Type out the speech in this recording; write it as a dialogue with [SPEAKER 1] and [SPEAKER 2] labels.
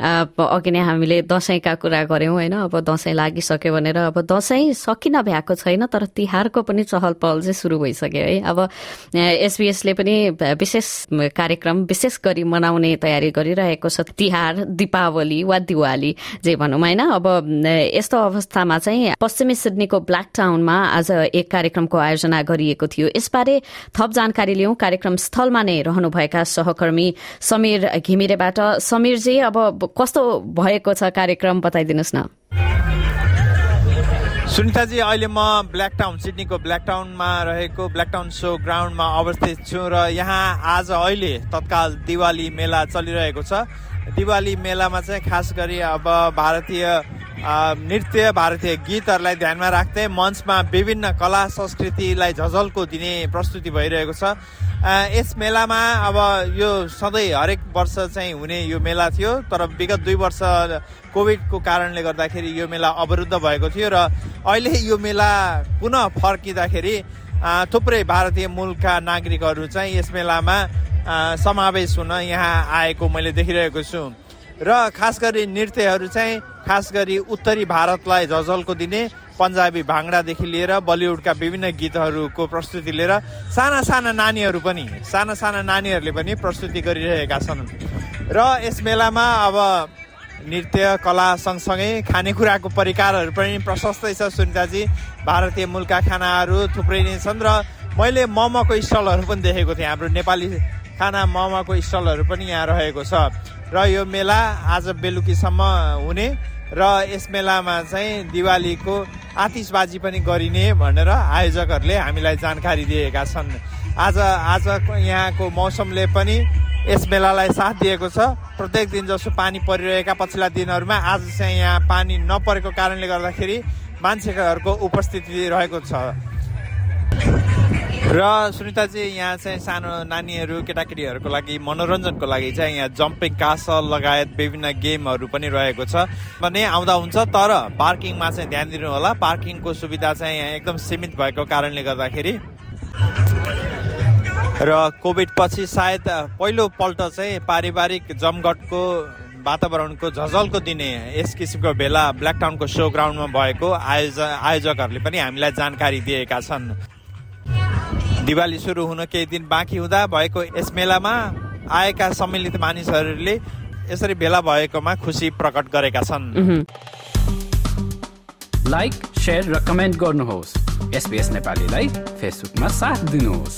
[SPEAKER 1] अघि नै हामीले दसैँका कुरा गऱ्यौँ होइन? अब दसैँ लागिसक्यो भनेर अब दसैँ सकिन भ्याएको छैन तर तिहारको पनि चहल पहल चाहिँ सुरु भइसक्यो है? अब एसबिएसले पनि विशेष कार्यक्रम विशेष गरी मनाउने तयारी गरिरहेको छ। तिहार दीपावली वा दिवाली जे भनौँ होइन? अब यस्तो अवस्थामा चाहिँ पश्चिमी सिडनीको ब्ल्याक टाउनमा आज एक कार्यक्रमको आयोजना गरिएको थियो। यसबारे थप जानकारी लिउँ। कार्यक्रम स्थलमा नै रहनुभएका सहकर्मी समीर घिमिरेबाट। समीरजी अब कस्तो भएको छ कार्यक्रम बताइदिनुहोस् न।
[SPEAKER 2] सुनिताजी अहिले म ब्ल्याक टाउन सिडनीको ब्ल्याक टाउनमा रहेको ब्ल्याक टाउन सो ग्राउन्डमा अवस्थित छु र यहाँ आज अहिले तत्काल दिवाली मेला चलिरहेको छ। दिवाली मेलामा चाहिँ खास गरी अब भारतीय नृत्य भारतीय गीतहरूलाई ध्यानमा राख्दै मञ्चमा विभिन्न कला संस्कृतिलाई झझल्को दिने प्रस्तुति भइरहेको छ। यस मेलामा अब यो सधैँ हरेक वर्ष चाहिँ हुने यो मेला थियो तर विगत दुई वर्ष कोभिडको कारणले गर्दाखेरि यो मेला अवरुद्ध भएको थियो र अहिले यो मेला पुनः फर्किँदाखेरि थुप्रै भारतीय मूलका नागरिकहरू चाहिँ यस मेलामा समावेश हुन यहाँ आएको मैले देखिरहेको छु। र खास गरी नृत्यहरू चाहिँ खास गरी उत्तरी भारतलाई झझल्को दिने पन्जाबी भाङ्डादेखि लिएर बलिउडका विभिन्न गीतहरूको प्रस्तुति लिएर साना साना नानीहरू पनि साना साना नानीहरूले पनि प्रस्तुति गरिरहेका छन्। र यस मेलामा अब नृत्य कला सँगसँगै खानेकुराको परिकारहरू पनि प्रशस्तै छ सुनिताजी। भारतीय मूलका खानाहरू थुप्रै नै छन् र मैले मोमोको स्टलहरू पनि देखेको थिएँ। हाम्रो नेपाली खाना मोमोको स्टलहरू पनि यहाँ रहेको छ। र यो मेला आज बेलुकीसम्म हुने र यस मेलामा चाहिँ दिवालीको आतिसबाजी पनि गरिने भनेर आयोजकहरूले हामीलाई जानकारी दिएका छन्। आज आज यहाँको मौसमले पनि यस मेलालाई साथ दिएको छ। प्रत्येक दिन जसो पानी परिरहेका पछिल्ला दिनहरूमा आज चाहिँ यहाँ पानी नपरेको कारणले गर्दाखेरि मान्छेहरूको उपस्थिति रहेको छ। र सुनिताजी यहाँ चाहिँ सानो नानीहरू केटाकेटीहरूको लागि मनोरञ्जनको लागि चाहिँ यहाँ जम्पिङ कासल लगायत विभिन्न गेमहरू पनि रहेको छ। भने आउँदा हुन्छ तर पार्किङमा चाहिँ ध्यान दिनु होला पार्किङको सुविधा चाहिँ यहाँ एकदम सीमित भएको कारणले गर्दाखेरि र कोभिड पछि सायद पहिलो पल्ट चाहिँ पारिवारिक जमघटको वातावरणको झझल्को दिने यस किसिमको भेला ब्ल्याक टाउनको सो ग्राउन्डमा भएको आयोजक आयोजकहरूले पनि हामीलाई जानकारी दिएका छन्। दिवाली सुरु हुन केही दिन बाँकी हुँदा भएको यस मेलामा आएका सम्मिलित मानिसहरूले यसरी भेला भएकोमा खुसी प्रकट गरेका छन्।
[SPEAKER 3] लाइक र कमेन्ट गर्नुहोस्। एसपिएस नेपालीलाई फेसबुकमा साथ दिनुहोस्।